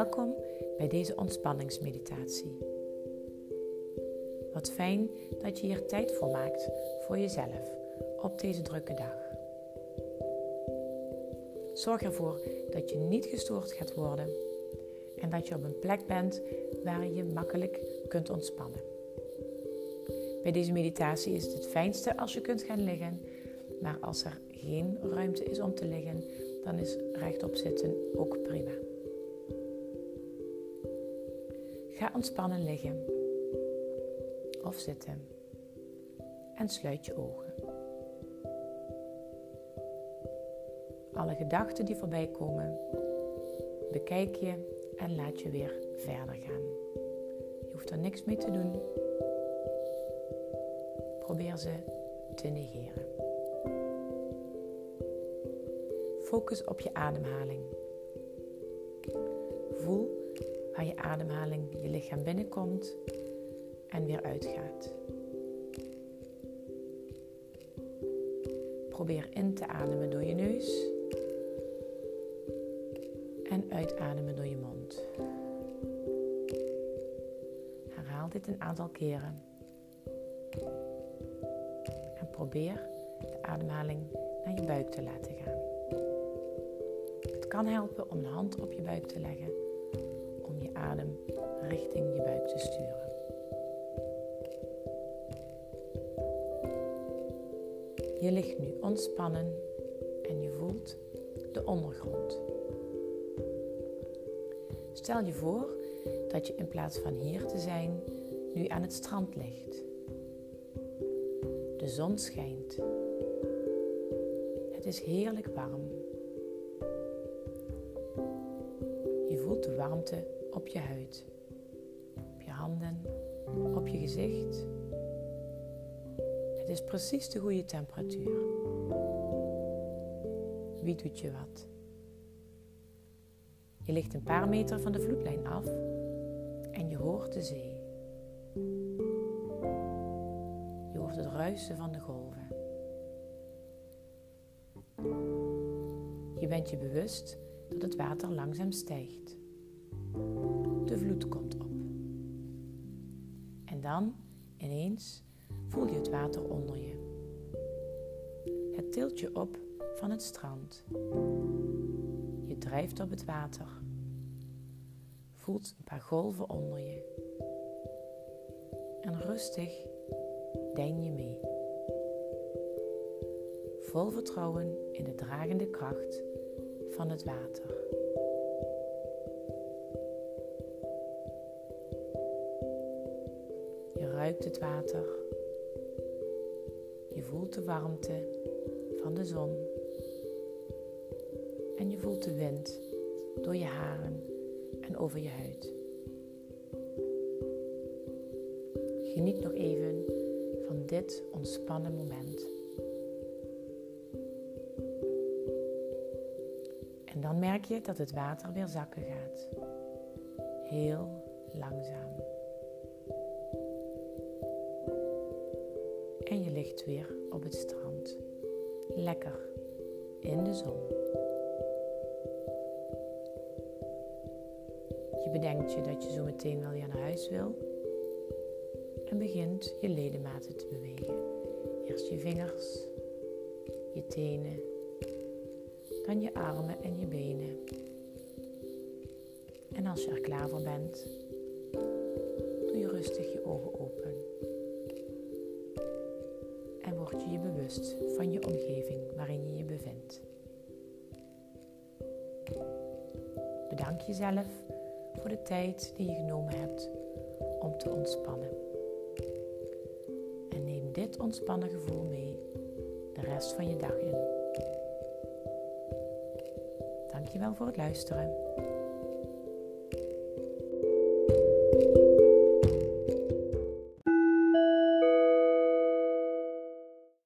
Welkom bij deze ontspanningsmeditatie. Wat fijn dat je hier tijd voor maakt voor jezelf op deze drukke dag. Zorg ervoor dat je niet gestoord gaat worden en dat je op een plek bent waar je makkelijk kunt ontspannen. Bij deze meditatie is het het fijnste als je kunt gaan liggen, maar als er geen ruimte is om te liggen, dan is rechtop zitten ook prima. Ga ontspannen liggen of zitten en sluit je ogen. Alle gedachten die voorbij komen, bekijk je en laat je weer verder gaan. Je hoeft er niks mee te doen. Probeer ze te negeren. Focus op je ademhaling. Voel waar je ademhaling je lichaam binnenkomt en weer uitgaat. Probeer in te ademen door je neus en uitademen door je mond. Herhaal dit een aantal keren. En probeer de ademhaling naar je buik te laten gaan. Het kan helpen om een hand op je buik te leggen adem richting je buik te sturen. Je ligt nu ontspannen en je voelt de ondergrond. Stel je voor dat je in plaats van hier te zijn, nu aan het strand ligt. De zon schijnt. Het is heerlijk warm. Je voelt de warmte op je huid, op je handen, op je gezicht. Het is precies de goede temperatuur. Wie doet je wat? Je ligt een paar meter van de vloedlijn af en je hoort de zee. Je hoort het ruisen van de golven. Je bent je bewust dat het water langzaam stijgt. De vloed komt op. En dan, ineens, voel je het water onder je. Het tilt je op van het strand. Je drijft op het water. Voelt een paar golven onder je. En rustig dein je mee. Vol vertrouwen in de dragende kracht van het water. Het water. Je voelt de warmte van de zon. En je voelt de wind door je haren en over je huid. Geniet nog even van dit ontspannen moment. En dan merk je dat het water weer zakken gaat. Heel langzaam. En je ligt weer op het strand. Lekker in de zon. Je bedenkt je dat je zo meteen wel weer naar huis wil. En begint je ledematen te bewegen. Eerst je vingers, je tenen, dan je armen en je benen. En als je er klaar voor bent, doe je rustig je ogen open. En word je je bewust van je omgeving waarin je je bevindt. Bedank jezelf voor de tijd die je genomen hebt om te ontspannen. En neem dit ontspannen gevoel mee de rest van je dag in. Dankjewel voor het luisteren.